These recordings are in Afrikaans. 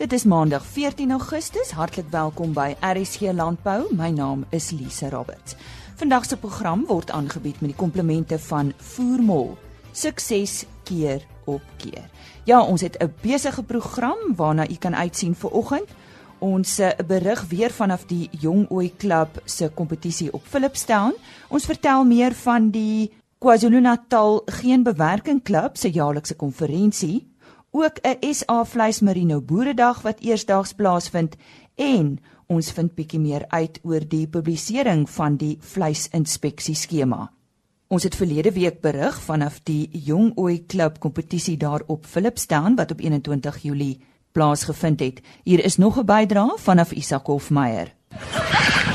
Dit is Maandag 14 Augustus. Hartlik welkom by RSG Landbou. My naam is Lise Roberts. Vandag se program word aangebied met die komplemente van Voermol. Sukses keer op keer. Ja, ons het 'n besige program waarna u kan uitsien vir oggend. Ons eh, berig weer vanaf die Jong Ooi Klub se kompetisie op Philipstown. Ons vertel meer van die KwaZulu-Natal Geen Bewerking Klub se jaarlikse konferensie ook 'n SA vleismerino boeredag wat eersdaags plaasvind en ons vind bietjie meer uit oor die publisering van die vleisinspeksie skema. Ons het verlede week berig vanaf die Jong Ooi Klub kompetisie daar op Philipstown wat op 21 Julie plaasgevind het. Hier is nog 'n bydrae vanaf Isak Hofmeyer.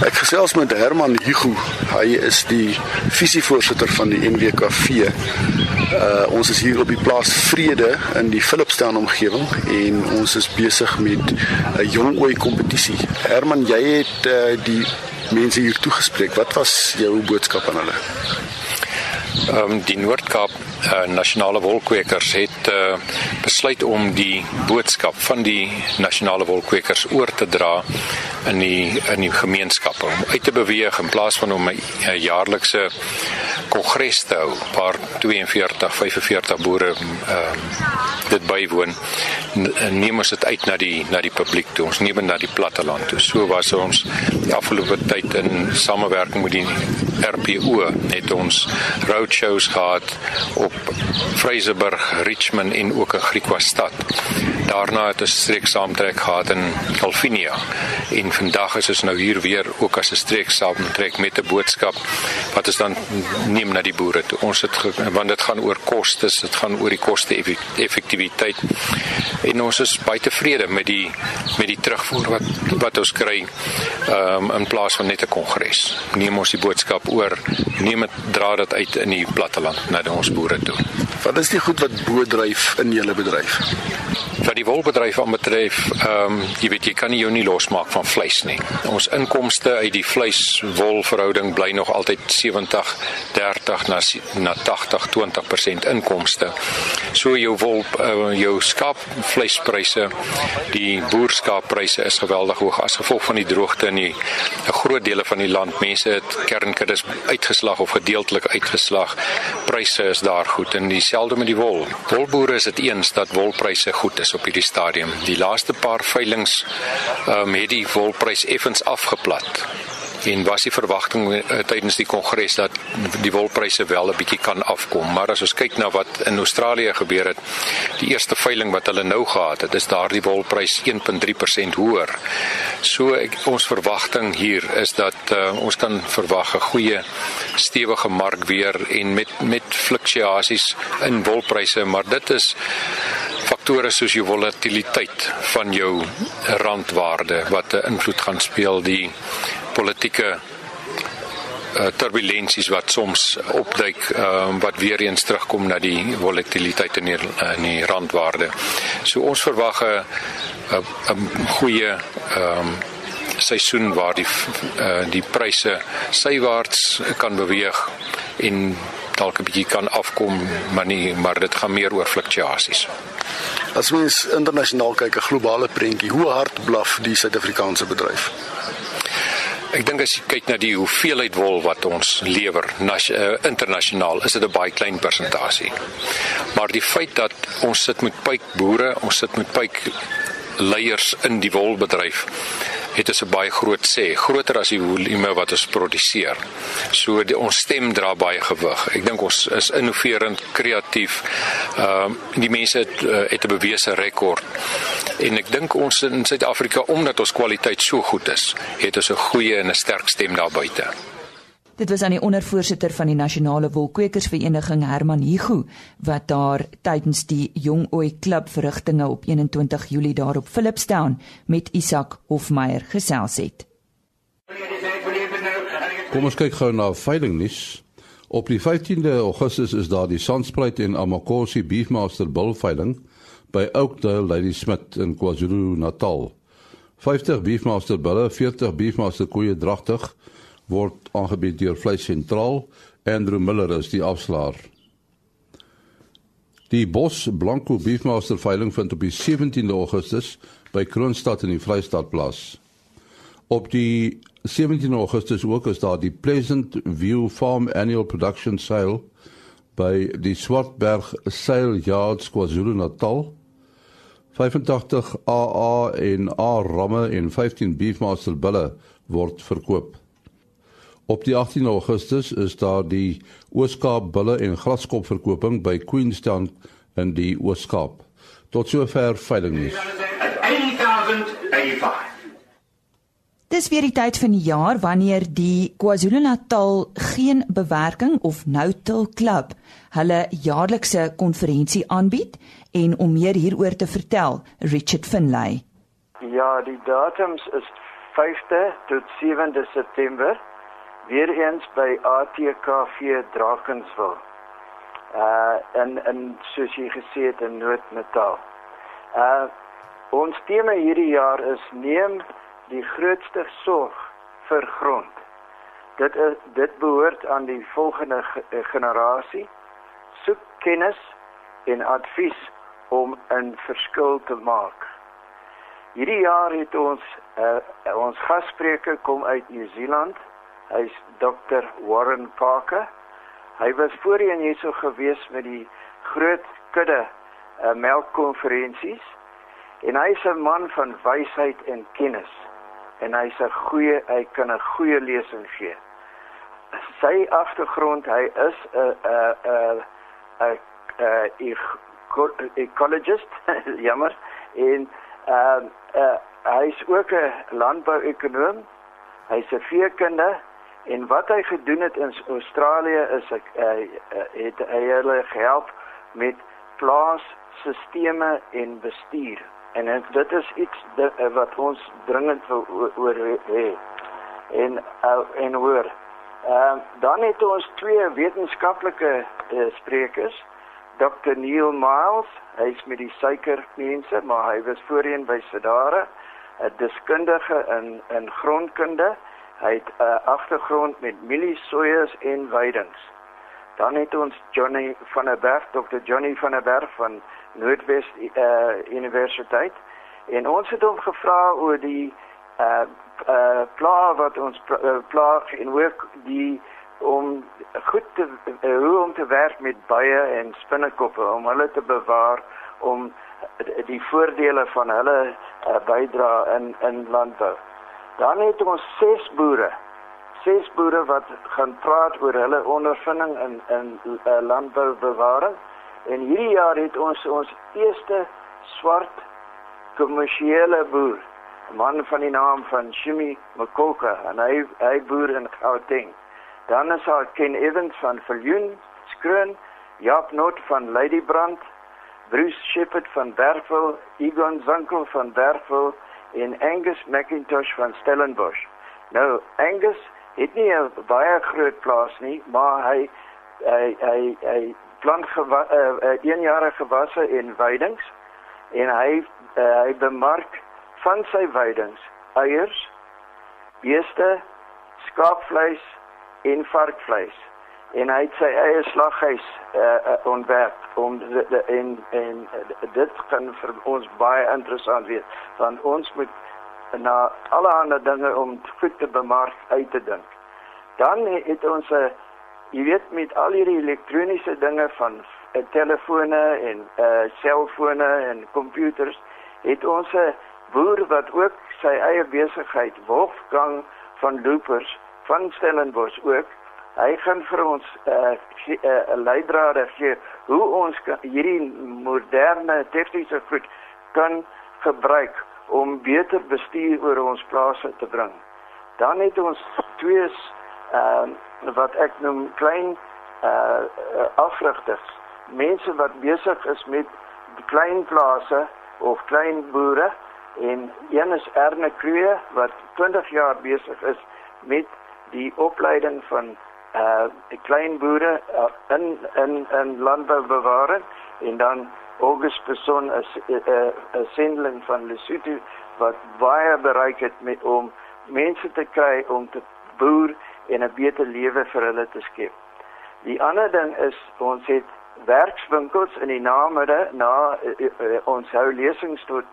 Ek gesels met Herman Hugo. Hy is die visievoorsitter van die NWKV Uh ons is hier op die plaas Vrede in die Philipstown omgewing en ons is besig met 'n jong ooi kompetisie. Herman, jy het uh, die mense hier toegespreek. Wat was jou boodskap aan hulle? Ehm um, die Noord-Kaap uh, nasionale wolkwekers het uh, besluit om die boodskap van die nasionale wolkwekers oor te dra in die in die gemeenskappe om uit te beweeg in plaas van om 'n jaarlikse kongres te hou waar 42 45 boere ehm uh, dit bywoon neem ons dit uit na die na die publiek toe ons neem dit na die platteland toe so was ons die afgelope tyd in samewerking met die RPO het ons roadshows gehad op Fraserburg, Richmond en ook in Griekwastad. Daarna het ons streek saamtrek gehad in Calvinia en vandag is ons nou hier weer ook as 'n streek saamtrek met 'n boodskap wat ons dan neem na die boere toe. Ons het want dit gaan oor kostes, dit gaan oor die koste effektiwiteit. En ons is baie tevrede met die met die terugvoer wat wat ons kry um, in plaas van net 'n kongres. Neem ons die boodskap oor, neem dit dra dit uit in die platteland na ons boere toe. Wat is die goed wat bo dryf in julle bedryf? Wat die wolbedryf aanbetref, ehm um, jy weet jy kan nie jou nie losmaak van vleis nie. Ons inkomste uit die vleis-wol verhouding bly nog altyd 70 30 na na 80 20% inkomste. So jou wol uh, jou skaapvleispryse, die boerskaappryse is geweldig hoog as gevolg van die droogte in die 'n groot dele van die land. Mense het kernkuddes uitgeslag of gedeeltelik uitgeslag. Pryse is daar goed en dieselfde met die wol. Wolboere is dit eens dat wolpryse goed is op hierdie stadium. Die laaste paar veilinge um, het die wolprys effens afgeplat en was die verwagting uh, tydens die kongres dat die wolpryse wel 'n bietjie kan afkom. Maar as ons kyk na wat in Australië gebeur het die eerste veiling wat hulle nou gehad het is daardie wolprys 1.3% hoër. So ek, ons verwagting hier is dat uh, ons kan verwag 'n goeie stewige mark weer en met met fluktuasies in wolpryse maar dit is faktore soos jou volatiliteit van jou randwaarde wat 'n invloed gaan speel. Die politieke uh, turbulensies wat soms opduik uh, wat weer eens terugkom na die volatiliteit in die, in die randwaarde. So ons verwag 'n 'n goeie ehm um, seisoen waar die uh, die pryse sywaarts kan beweeg en dalk 'n bietjie kan afkom, maar nie maar dit gaan meer oor fluktuasies. As mens internasionaal kyk, 'n globale prentjie, hoe hard blaf die Suid-Afrikaanse bedryf? Ek dink as jy kyk na die hoeveelheid wol wat ons lewer uh, internasionaal, is dit 'n baie klein persentasie. Maar die feit dat ons sit met pyp boere, ons sit met pyp leiers in die wolbedryf het dit 'n baie groot sê, groter as die volume wat ons produseer. So die, ons stem dra baie gewig. Ek dink ons is innoverend, kreatief. Ehm uh, die mense het uh, het 'n bewese rekord. En ek dink ons in Suid-Afrika omdat ons kwaliteit so goed is, het ons 'n goeie en 'n sterk stem daar buite. Dit was aan die ondervoorsitter van die Nasionale Wolkwekersvereniging Herman Hugo wat daar tydens die Jong Ooi Klub verrigtinge op 21 Julie daar op Philipstown met Isak Hofmeyer gesels het. Kom ons kyk gou na veilingnuus. Op die 15de Augustus is daar die Sandspruit en Amakosi Beefmaster Bull veiling by Oakdale Lady Smith in KwaZulu-Natal. 50 Beefmaster bulle, 40 Beefmaster koeie dragtig word aangebied deur Vleis Sentraal. Andrew Miller is die afslaer. Die Bos Blanco Beefmaster veiling vind op die 17de Augustus by Kroonstad in die Vrystaat plaas. Op die 17 Augustus ook is daar die Pleasant View Farm Annual Production Sale by die Swartberg Sale Yards KwaZulu-Natal. 85 AA en A ramme en 15 Beefmaster bulle word verkoop. Op die 18 Augustus is daar die Ooskaap bulle en graskop verkoping by Queenstown in die Ooskaap. Tot sover veilingnuus. Dis weer die tyd van die jaar wanneer die KwaZulu-Natal geen bewerking of no-till club hulle jaarlikse konferensie aanbied en om meer hieroor te vertel, Richard Finlay. Ja, die datums is 5de tot 7de September weer eens by ATKV Drakenswil. Uh en en soos jy gesê het in Noord-Natal. Uh ons tema hierdie jaar is neem die grootste sorg vir grond. Dit is dit behoort aan die volgende generasie. Soek kennis en advies om 'n verskil te maak. Hierdie jaar het ons uh, ons gasspreker kom uit Nieu-Seeland. Hy's Dr. Warren Parker. Hy was voorheen hierso gewees met die groot kudde uh, melkkonferensies en hy is 'n man van wysheid en kennis en hy's 'n goeie hy kan 'n goeie lesing gee. Sy agtergrond, hy is 'n 'n 'n 'n ecologist, jammer, en ehm uh, uh, hy's ook 'n landbouekonoom. Hy's 'n veekundige en wat hy gedoen het in Australië is ek uh, het hy hulle gehelp met plaasstelsels en bestuur En en dit is iets dit, eh, wat ons dringend oor hê. En uh, en hoor. Ehm uh, dan het ons twee wetenskaplike uh, sprekers. Dr Neil Miles, hy's met die suikermense, maar hy was voorheen by Sedare, 'n deskundige in in grondkunde. Hy het 'n uh, agtergrond met mieliesoeiers en weidings. Dan het ons Johnny van der Berg, Dr Johnny van der Berg van Noordwes uh, Universiteit en ons het hom gevra oor die uh uh plaag wat ons uh, plaag en werk die om goed te uh, hoe om te werk met baie en spinnekoppe om hulle te bewaar om die voordele van hulle uh, bydra in in landbou. Dan het ons ses boere. Ses boere wat gaan praat oor hulle ondervinding in in uh, landbou bewaring. En hierdie jaar het ons ons eerste swart kommersiële boer, 'n man van die naam van Jimmy Makoka en hy hy boer in Gauteng. Dan is daar Ken Evans van Viljoen, Skroon, Jaap Noot van Ladybrand, Bruce Shepherd van Bergville, Egon Zankel van Bergville en Angus McIntosh van Stellenbosch. Nou, Angus het nie 'n baie groot plaas nie, maar hy hy hy hy plant gewa, uh, uh, eenjarige gewasse en weidings en hy uh, hy bemark van sy weidings eiers, beeste, skaapvleis en varkvleis en hy het sy eie slaghuis uh, uh, ontwerp om en en dit kan vir ons baie interessant wees want ons moet na alle ander dinge om goed te bemark uit te dink. Dan het ons 'n uh, jy weet met al hierdie elektroniese dinge van uh, telefone en uh selfone en komputers het ons 'n boer wat ook sy eie besigheid Wolfgang van Loopers van Stellenbosch ook hy gaan vir ons 'n uh, uh, leidrade gee hoe ons kan, hierdie moderne tegniese goed kan gebruik om beter bestuur oor ons plase te bring. Dan het ons twee ehm uh, wat ek noem klein uh afrigters, mense wat besig is met klein plase of klein boere en een is Erne Kruie wat 20 jaar besig is met die opleiding van uh klein boere uh, in in in landboubewaring en dan August Person is 'n uh, uh, uh, sendeling van Lesotho wat baie bereik het met om mense te kry om te boer en 'n beter lewe vir hulle te skep. Die ander ding is ons het werkswinkels in die namiddag na uh, uh, ons hou lesings tot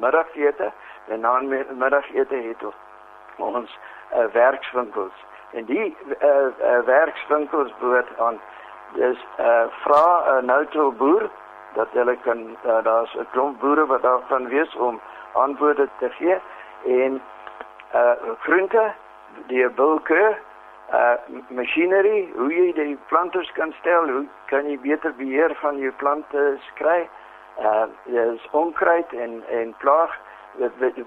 middagete en na middagete het ons uh, werkswinkels en die uh, uh, werkswinkels behoort aan. Dis uh, vra 'n uh, nou toe boer dat hulle kan uh, daar's 'n klomp boere wat daar kan wees om antwoorde te gee. En uh groente die bulke uh machinery hoe jy die planters kan stel hoe kan jy beter beheer van jou plante kry uh dis onkruid en en plaag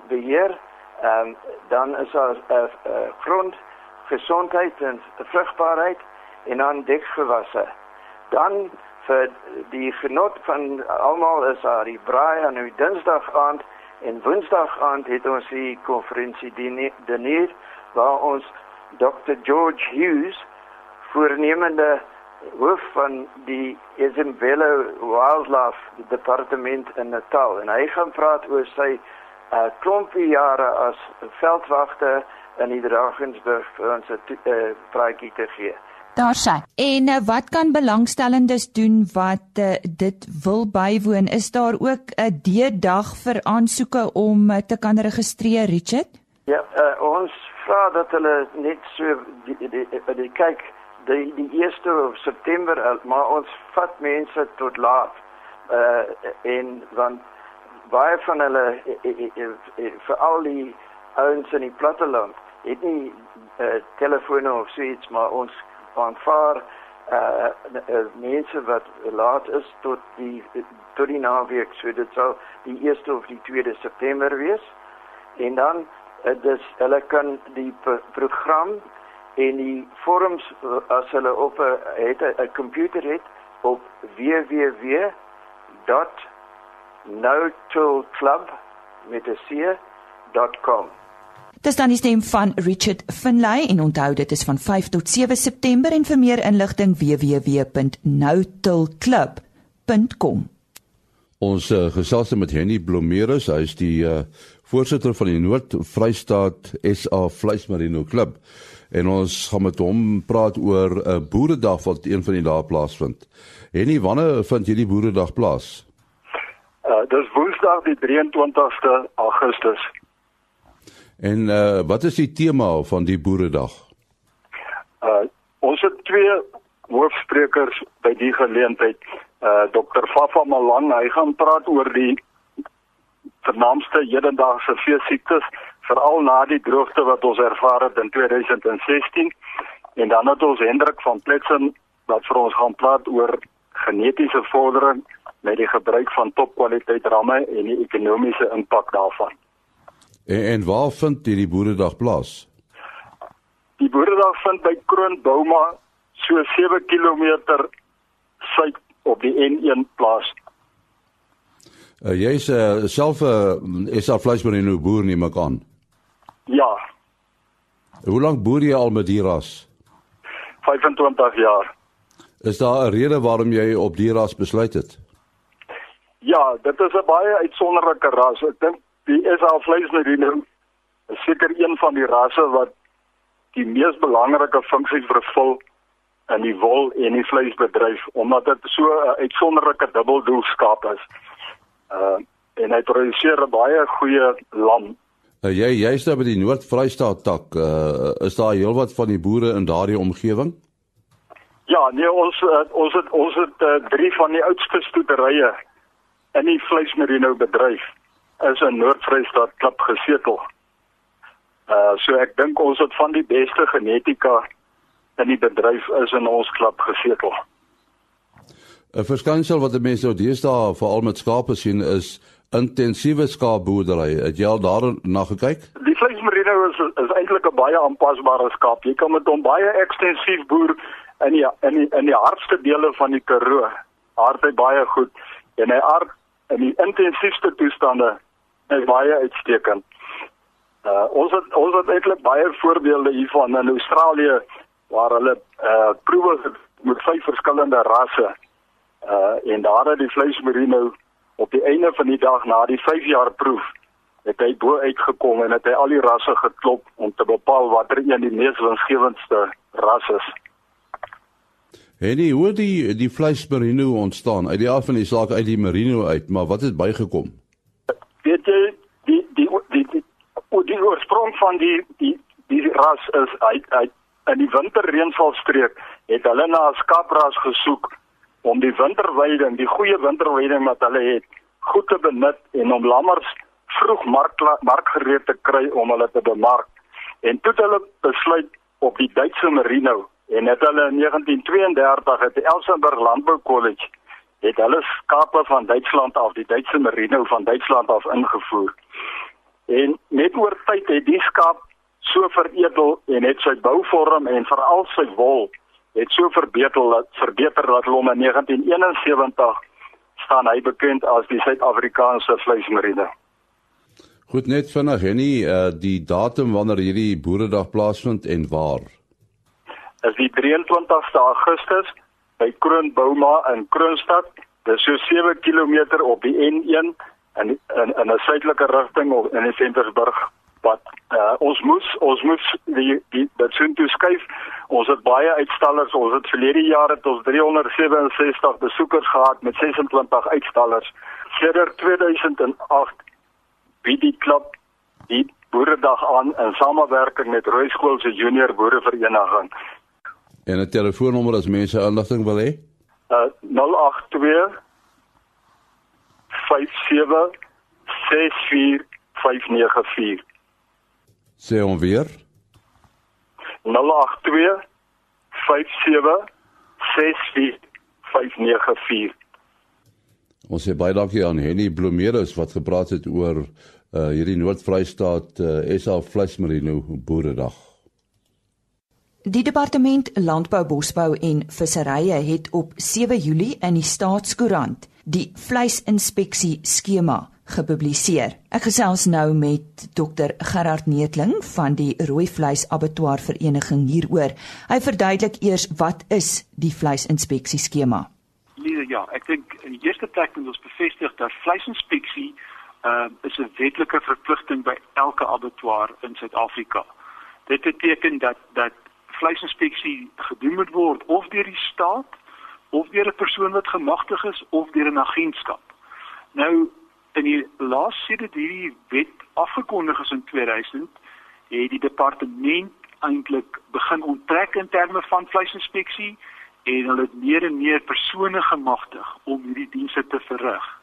beheer. Um, dan is daar 'n uh, uh, grond gesondheid en vrugbaarheid en dan dekgewasse. Dan vir die genot van almal is daar die braai aan die dinsdag aand en woensdag aand het ons die konferensie dineer waar ons Dr George Hughes voornemende hoof van die Isabella Wildlife Department in Natal en hy gaan praat oor sy uh, klompie jare as veldwagter in die Drakensberg vir ons 'n uh, praatjie te gee. Daar sê. En uh, wat kan belangstellendes doen wat uh, dit wil bywoon? Is daar ook 'n uh, D-dag vir aansoeke om uh, te kan registreer, Richard? Ja, uh, ons vra dat hulle net so die die, die, die, die kyk die die 1 September, maar ons vat mense tot laat. Uh en want baie van hulle vir al die ouens in die platteland het nie uh, telefone of so iets, maar ons aanvaar uh, uh, mense wat laat is tot die tot die naweek. So dit sal die 1ste of die 2de September wees. En dan uh, dis hulle kan die program en die forums as hulle op 'n het 'n komputer het op www.notulclub met 'n c.com Dis dan die stem van Richard Finlay en onthou dit is van 5 tot 7 September en vir meer inligting www.noutilclub.com. Ons uh, gesels met Henny Blomerus, hy is die uh, voorsitter van die Noord-Vrystaat SA Vleismarino Klub en ons gaan met hom praat oor 'n uh, boeredag wat een van die dae plaasvind. Henny, wanneer vind hierdie boeredag plaas? Uh, dis Woensdag die 23ste Augustus. En uh wat is die tema van die boeredag? Uh ons het twee hoofsprekers by die geleentheid. Uh Dr. Fafa Malang, hy gaan praat oor die vernaamste hedendaagse veesiektes, veral na die droogte wat ons ervaar het in 2016. En dan het ons Hendrik van Pletsen wat vir ons gaan praat oor genetiese vordering met die gebruik van topkwaliteit ramme en die ekonomiese impak daarvan. En, en waar vind hierdie boeredag plaas? Die boeredag vind by Kroonbouma so 7 km suid op die N1 plaas. Uh, Jy's uh, self 'n uh, is al vleismarino boer nie maak aan. Ja. Hoe lank boer jy al met die ras? 25 jaar. Is daar 'n rede waarom jy op die ras besluit het? Ja, dit is 'n baie uitsonderlike ras. Ek dink die SA vleismerino is seker een van die rasse wat die mees belangrike funksie vervul in die wol en die vleisbedryf omdat dit so 'n uitsonderlike dubbeldoelskap is. Uh en hy produseer baie goeie lam. Uh, jy jy's daar by die Noord-Vrystaat tak. Uh, is daar heelwat van die boere in daardie omgewing? Ja, nee, ons uh, ons het ons het uh, drie van die oudste stoeterye in die vleismerino bedryf is in Noord-Vrystaat klip gesetel. Uh so ek dink ons het van die beste genetika in die bedryf is in ons klip gesetel. 'n Verskynsel wat mense nou deesdae veral met skape sien is intensiewe skaapboerdery. Het jy al daarna gekyk? Die vleismerino is is eintlik 'n baie aanpasbare skaap. Jy kan met hom baie ekstensief boer in die in die in die hardste dele van die Karoo. Hard hy baie goed en hy aard in die intensiefste toestande is baie uitstekend. Uh ons het ons het eintlik baie voorbeelde hiervan in Australië waar hulle uh proewe met vyf verskillende rasse. Uh en daar het die vleismerino op die einde van die dag na die 5 jaar proef het hy bo uitgekom en het hy al die rasse geklop om te bepaal watter een die mees winsgewendste ras is. En die hoe die die vleismerino ontstaan uit die af van die saak uit die merino uit, maar wat het bygekom? Weet jy die die die die, die, die oorsprong van die die die ras is uit uit in die winterreënvalstreek het hulle na 'n skaapras gesoek om die winterweiding, die goeie winterweiding wat hulle het, goed te benut en om lammers vroeg mark markgereed te kry om hulle te bemark. En toe het hulle besluit op die Duitse merino en het hulle in 1932 het die Elsenburg Landbou College het hulle skape van Duitsland af die Duitse merino van Duitsland af ingevoer. En net oor tyd het die skaap so veredel en het sy bouvorm en veral sy wol het so verbeter dat verbeter dat hom in 1971 staan hy bekend as die Suid-Afrikaanse vleismarine. Goed net vinnig en nie uh, die datum wanneer hierdie boeredag plaasvind en waar. Is die 23ste Augustus by Kroonbouma in Kroonstad. Dit is so 7 km op die N1 in in 'n suidelike rigting of in Ventersburg wat uh, ons moes ons moes die die sien toe skuif. Ons het baie uitstallers. Ons het verlede jaar het ons 367 besoekers gehad met 26 uitstallers. Sedert 2008 bied die klub die boeredag aan in samewerking met Rooi Skool se junior boerevereniging. En 'n telefoonnommer as mense aanligting wil hê? Uh 082 57 64 594 Sê hom weer. 082 57 64 Ons sê baie dankie aan Henny Blomeerus wat gepraat het oor uh hierdie Noord-Vrystaat uh, SA Vleismerino Boeredag. Die departement Landbou, Bosbou en Visserye het op 7 Julie in die Staatskoerant die vleisinspeksie skema gepubliseer. Ek gesels nou met Dr Gerard Neetling van die Rooi Vleis Abattoir Vereniging hieroor. Hy verduidelik eers wat is die vleisinspeksie skema. Nee, ja, ek dink in die eerste plek moet ons bevestig dat vleisinspeksie uh, is 'n wetlike verpligting by elke abattoir in Suid-Afrika. Dit beteken dat dat vleisinspeksie gedoen moet word of deur die staat of deur 'n persoon wat gemagtig is of deur 'n agentskap. Nou in die laaste sedert hierdie wet afgekondig is in 2000 het die departement eintlik begin onttrek in terme van vleisinspeksie en hulle het meer en meer persone gemagtig om hierdie dienste te verrig.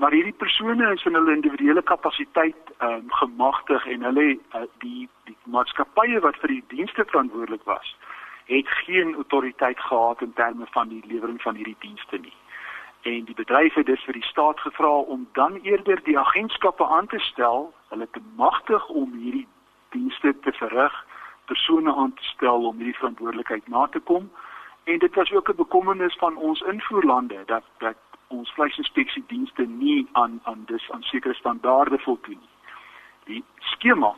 Maar hierdie persone is in hulle individuele kapasiteit ehm um, gemagtig en hulle uh, die die maatskappye wat vir die dienste verantwoordelik was, het geen autoriteit gehad in terme van die lewering van hierdie dienste nie en die bedryf het dus vir die staat gevra om dan eerder die agentskappe aan te stel, hulle te magtig om hierdie dienste te verrig, persone aan te stel om hierdie verantwoordelikheid na te kom. En dit was ook 'n bekommernis van ons invoerlande dat dat ons vleisinspeksie dienste nie aan aan dus aan sekere standaarde voldoen nie. Die skema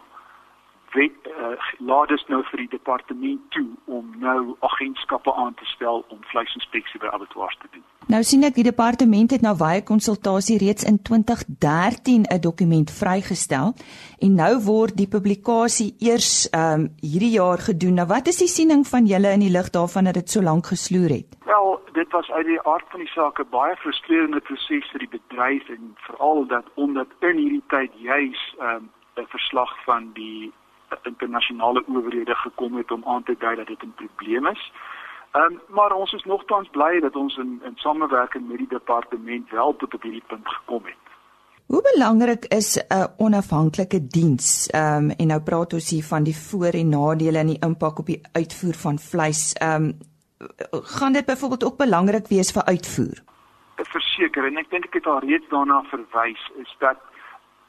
wet uh, laat dit nou vir die departement toe om nou agentskappe aan te stel om vleisinspeksie by abattoirs te doen. Nou sien ek die departement het nou baie konsultasie reeds in 2013 'n dokument vrygestel en nou word die publikasie eers ehm um, hierdie jaar gedoen. Nou wat is die siening van julle in die lig daarvan dat dit so lank gesloer het? Wel, dit was uit die aard van die saak 'n baie frustrerende proses vir die bedryf en veral dat omdat in hierdie tyd juis ehm um, 'n verslag van die internasionale owerhede gekom het om aan te dui dat dit 'n probleem is. Ehm um, maar ons is nogtans bly dat ons in in samewerking met die departement wel tot op hierdie punt gekom het. Hoe belangrik is 'n onafhanklike diens? Ehm um, en nou praat ons hier van die voor- en nadele en die impak op die uitvoer van vleis. Ehm um, gaan dit byvoorbeeld ook belangrik wees vir uitvoer? Verseker en ek dink ek het al reeds daarna verwys is dat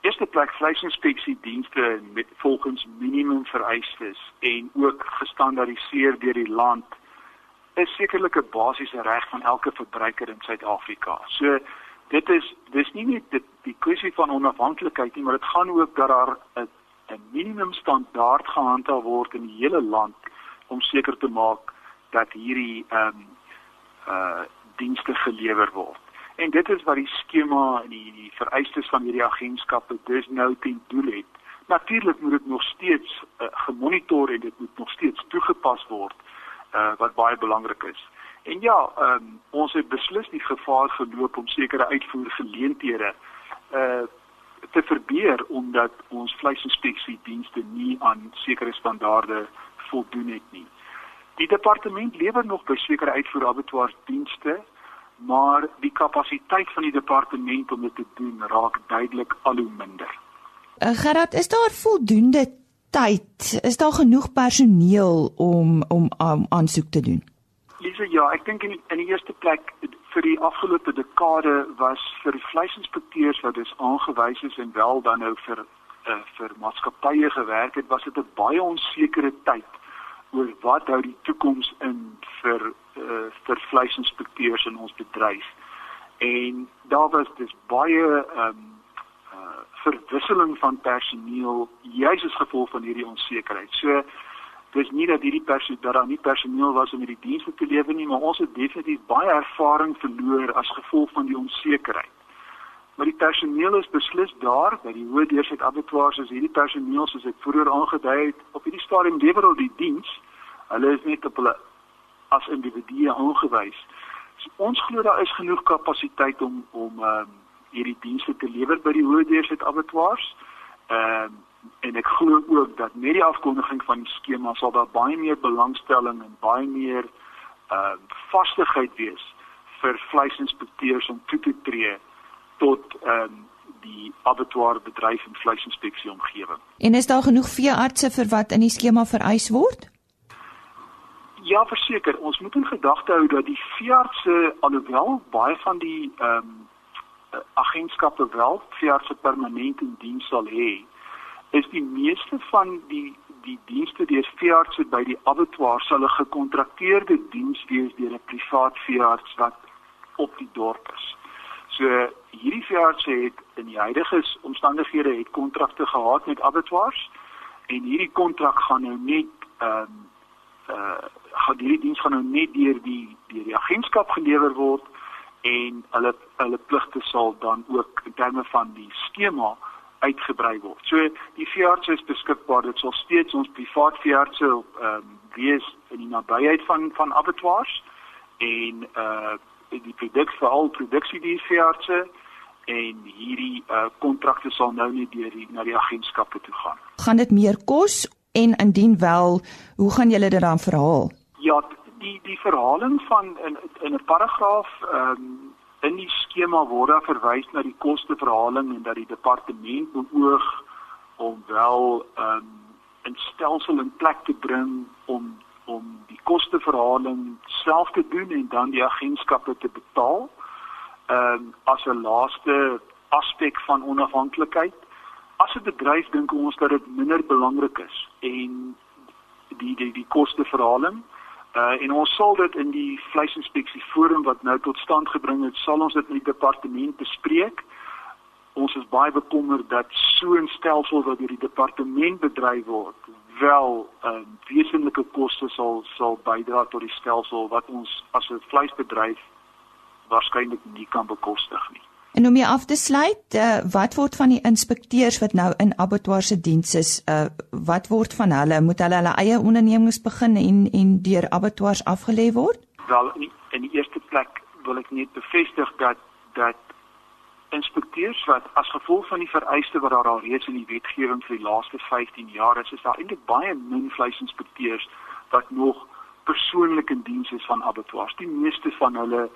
eerste plek vleisinspeksie dienste met volgens minimum vereistes en ook gestandaardiseer deur die land is sekerlik 'n basiese reg van elke verbruiker in Suid-Afrika. So dit is dis nie net die, die kwessie van onafhanklikheid nie, maar dit gaan ook dat daar 'n minimum standaard gehandhaaf word in die hele land om seker te maak dat hierdie ehm um, uh dienste gelewer word. En dit is wat die skema en die, die vereistes van hierdie agentskappe dus nou ten doel het. Natuurlik moet dit nog steeds uh, gemonitor en dit moet nog steeds toegepas word uh, wat baie belangrik is. En ja, um, ons het beslis die gevaar geloop om sekere uitvoergeleenthede uh te verbeur omdat ons vleisinspeksie dienste nie aan sekere standaarde voldoen het nie. Die departement lewer nog by sekere uitvoerabattoirs dienste, maar die kapasiteit van die departement om dit te doen raak duidelik al hoe minder. Uh, Gerard, is daar voldoende tyd? Is daar genoeg personeel om om um, aansoek te doen? Lise, ja, ek dink in, in die eerste plek vir die afgelope dekade was vir die vleisinspekteurs wat dus aangewys is en wel dan nou vir uh, vir maatskappye gewerk het, was dit 'n baie onsekere tyd oor wat hou die toekoms in vir uh, vir vleisinspekteurs in ons bedryf. En daar was dus baie ehm um, uh, verwisseling van personeel juis as gevolg van hierdie onsekerheid. So dis nie dat hierdie persoon dat daar nie personeel was om hierdie dienste te lewer nie, maar ons het definitief baie ervaring verloor as gevolg van die onsekerheid. Maar die personeel is beslis daar by die hoë deurset abattoirs as hierdie personeel soos ek vroeër aangedui het op hierdie stadium lewer al die diens. Hulle is net op hulle as individue aangewys. So ons glo daar is genoeg kapasiteit om om ehm um, hierdie dienste te lewer by die hoë deurset abattoirs. Ehm um, en ek glo ook dat met die afkondiging van die skema sal daar baie meer belangstelling en baie meer uh vastigheid wees vir vleisinspekteurs om toe te tree tot ehm um, die abattoir bedryf en vleisinspeksie omgewing. En is daar genoeg veeartse vir wat in die skema vereis word? Ja, verseker, ons moet in gedagte hou dat die veeartse alhoewel baie van die ehm um, agentskappe wel veeartse permanent in diens sal hê, is die meeste van die die dienste deur veeartse by die abattoir sal 'n gekontrakteerde diens wees deur 'n privaat veearts wat op die dorp is. So hierdie veeartse het in die huidige omstandighede het kontrakte gehad met abattoirs en hierdie kontrak gaan nou net ehm um, uh gaan hierdie diens gaan nou net deur die deur die agentskap gelewer word en hulle hulle pligte sal dan ook in terme van die skema uitgebrei word. So die veearts is beskikbaar. Dit sal steeds ons privaat veeartse ehm um, wees in die nabyheid van van abattoirs en uh die produk veral produksie die veeartse en hierdie uh kontrakte sal nou nie deur die na die agentskappe toe gaan. Gaan dit meer kos en indien wel, hoe gaan julle dit dan verhaal? Ja, die die verhaling van in in 'n paragraaf ehm um, in die skema word daar verwys na die kosteverhaling en dat die departement beoog om wel um, 'n stelsel in plek te bring om om die kosteverhaling self te doen en dan die agentskappe te betaal. Ehm um, as 'n laaste aspek van onafhanklikheid. As 'n bedryf dink ons dat dit minder belangrik is en die die die kosteverhaling Uh en ons sal dit in die vleisinspeksie forum wat nou tot stand gebring het, sal ons dit met die departement bespreek. Ons is baie bekommerd dat so 'n stelsel wat deur die departement bedryf word, wel 'n uh, wesenlike koste sal sal bydra tot die stelsel wat ons as 'n vleisbedryf waarskynlik nie kan bekostig nie. En om jy af te sluit, uh, wat word van die inspekteurs wat nou in abattoirs se diens is? Uh, wat word van hulle? Moet hulle hulle eie ondernemings begin en en deur abattoirs afgelê word? Wel, in die, in die eerste plek wil ek net bevestig dat dat inspekteurs wat as gevolg van die vereiste wat daar al reeds in die wetgewing vir die laaste 15 jaar is, is daar eintlik baie min vleisinspekteurs wat nog persoonlik in diens is van abattoirs. Die meeste van hulle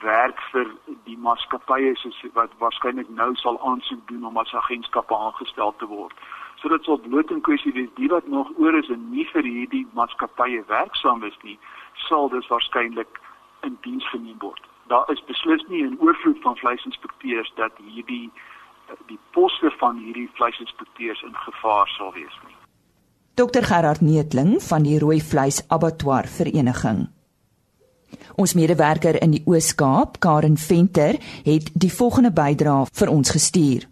werk vir die maatskappye soos wat waarskynlik nou sal aansoek doen om as agentskappe aangestel te word. So dit sal bloot in kwessie wees die wat nog oor is en nie vir hierdie maatskappye werksaam is nie, sal dus waarskynlik in diens geneem word. Daar is beslis nie 'n oorvloed van vleisinspekteurs dat hierdie die poste van hierdie vleisinspekteurs in gevaar sal wees nie. Dr Gerard Neetling van die Rooi Vleis Abattoir Vereniging. Ons medewerker in die Oos-Kaap, Karen Venter, het die volgende bydrae vir ons gestuur.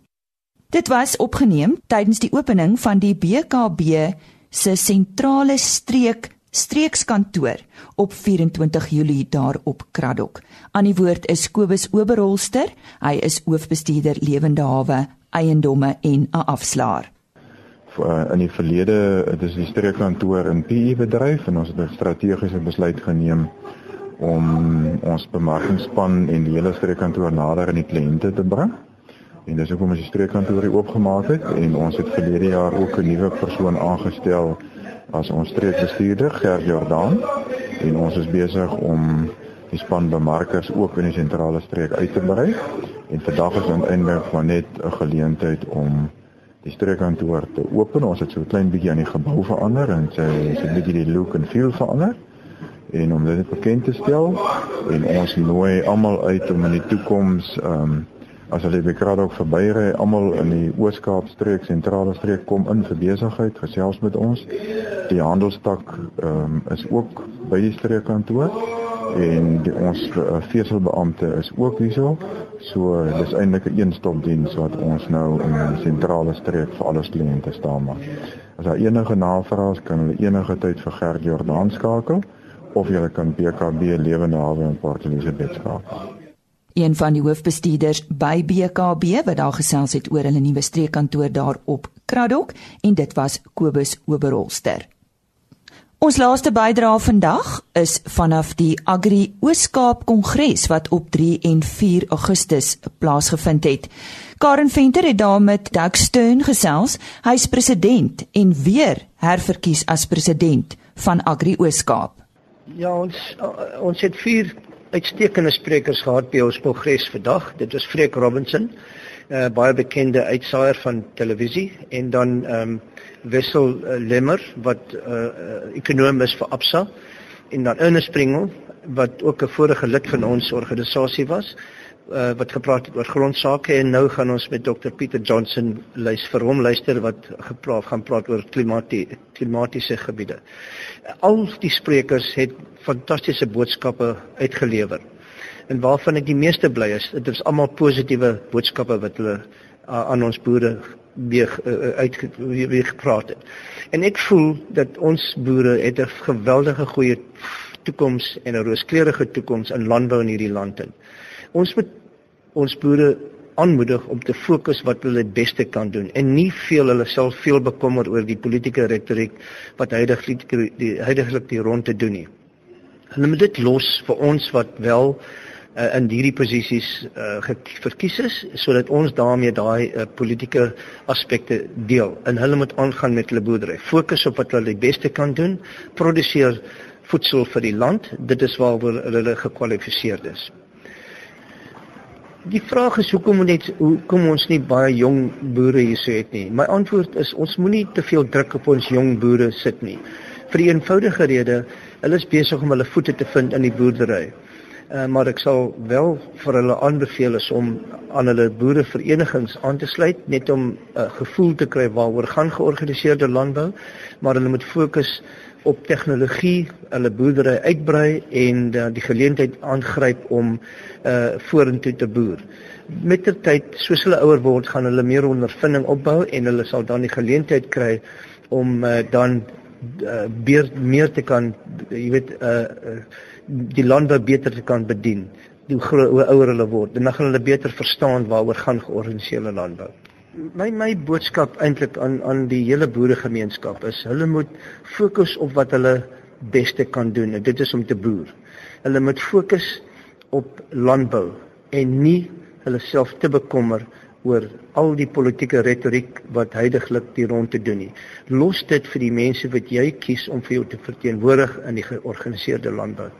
Dit was opgeneem tydens die opening van die BKB se sentrale streek streekskantoor op 24 Julie daar op Kraddock. Aan die woord is Kobus Oberholster. Hy is hoofbestuurder Lewende Hawe, Eiendomme en 'n afslaer. In die verlede, dit is die streekkantoor in PE bedryf en ons het 'n strategiese besluit geneem om ons bemarkingsspan en die hele streekkantoor nader aan die kliënte te bring. En dis hoekom ons die streekkantoor hier oopgemaak het en ons het verlede jaar ook 'n nuwe persoon aangestel as ons streekbestuurder, Gert Jordaan. En ons is besig om die span bemarkers ook in die sentrale streek uit te brei. En vandag is eintlik maar net 'n geleentheid om die streekkantoor te open. Ons het so 'n klein bietjie aan die gebou verander en sy sy bietjie die look en feel verander en om dit bekend te stel en ons nooi almal uit om in die toekoms ehm um, as hulle by Kraddock verbyry, almal in die Oos-Kaap streek, sentrale streek kom in vir besigheid, gesels met ons. Die handelstak ehm um, is ook by die streekkantoor en die, ons uh, veselbeampte is ook hierso. So dis eintlik 'n een-stop-diens wat ons nou in die sentrale streek vir al ons kliënte staan maak. As daar enige navrae is, kan hulle enige tyd vir Gert Jordaan skakel of jy kan BKB Lewende Hawe in Port Elizabeth skakel. Een van die hoofbestuurders by BKB wat daar gesels het oor hulle nuwe streekkantoor daar op Kraddock en dit was Kobus Oberholster. Ons laaste bydrae vandag is vanaf die Agri Ooskaap Kongres wat op 3 en 4 Augustus plaasgevind het. Karen Venter het daar met Doug Steyn gesels. Hy's president en weer herverkies as president van Agri Ooskaap. Ja, ons ons het vier uitstekende sprekers gehad by ons kongres vandag. Dit was Freek Robinson, 'n uh, baie bekende uitsaaier van televisie en dan ehm um, Wessel uh, Lemmer wat 'n uh, uh, ekonom is vir Absa en dan Ernest Springel wat ook 'n vorige lid van ons organisasie was uh, wat gepraat het oor grondsake en nou gaan ons met Dr Pieter Johnson luister vir hom luister wat gepraat gaan praat oor klimatie klimatiese gebiede. Al die sprekers het fantastiese boodskappe uitgelewer. En waarvan ek die meeste bly is, dit is almal positiewe boodskappe wat hulle uh, aan ons boere weer uh, uit gepraat het. En ek voel dat ons boere het 'n geweldige goeie toekoms en 'n rooskleurige toekoms in landbou in hierdie land in. Ons moet ons boere aanmoedig om te fokus wat hulle die beste kan doen en nie veel hulle self veel bekommer oor die politieke retoriek wat heidaglik die heidaglik die rond te doen nie. Hulle moet dit los vir ons wat wel uh, in hierdie posisies uh, verkies is sodat ons daarmee daai uh, politieke aspekte deel. En hulle moet aangaan met hulle boerdery. Fokus op wat hulle die beste kan doen, produseer voedsel vir die land. Dit is waaroor hulle gekwalifiseer is. Die vraag is hoekom net hoekom ons nie baie jong boere hier het nie. My antwoord is ons moenie te veel druk op ons jong boere sit nie. Vir die eenvoudige rede, hulle is besig om hulle voete te vind in die boerdery. Uh, maar ek sal wel vir hulle aanbeveel is om aan hulle boereverenigings aan te sluit net om 'n uh, gevoel te kry waaroor gaan georganiseerde landbou, maar hulle moet fokus op tegnologie, hulle boerdery uitbrei en uh, die geleentheid aangryp om uh vorentoe te boer. Met die tyd, soos hulle ouer word, gaan hulle meer ondervinding opbou en hulle sal dan die geleentheid kry om uh, dan uh, meer meer te kan jy weet uh, die lande beter te kan bedien hoe hoe ouer hulle word en dan gaan hulle beter verstaan waaroor gaan georganiseerde landbou. My my boodskap eintlik aan aan die hele boeregemeenskap is hulle moet fokus op wat hulle beste kan doen en dit is om te boer. Hulle moet fokus op landbou en nie hulle self te bekommer oor al die politieke retoriek wat heidaglik die rond te doen nie. Los dit vir die mense wat jy kies om vir jou te verteenwoordig in die georganiseerde landbou.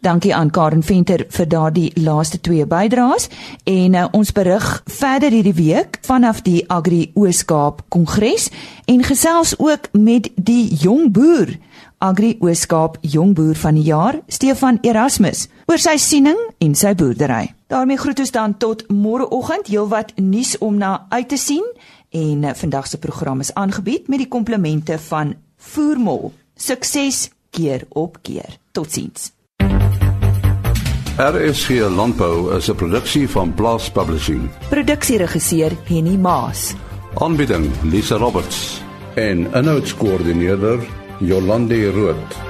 Dankie aan Karen Venter vir daardie laaste twee bydraes en uh, ons berig verder hierdie week vanaf die Agri Ooskaap Kongres en gesels ook met die jong boer Agri Ooskaap jong boer van die jaar Stefan Erasmus oor sy siening en sy boerdery. daarmee groet ons dan tot môreoggend heelwat nuus om na uit te sien en uh, vandag se program is aangebied met die komplemente van Voermol. Sukses keer op keer. Totsiens. RSG Landbou is 'n produksie van Blast Publishing. Produksieregisseur Henny Maas. Aanbieding Lisa Roberts en 'n notas koördineerder Jolande Rooi.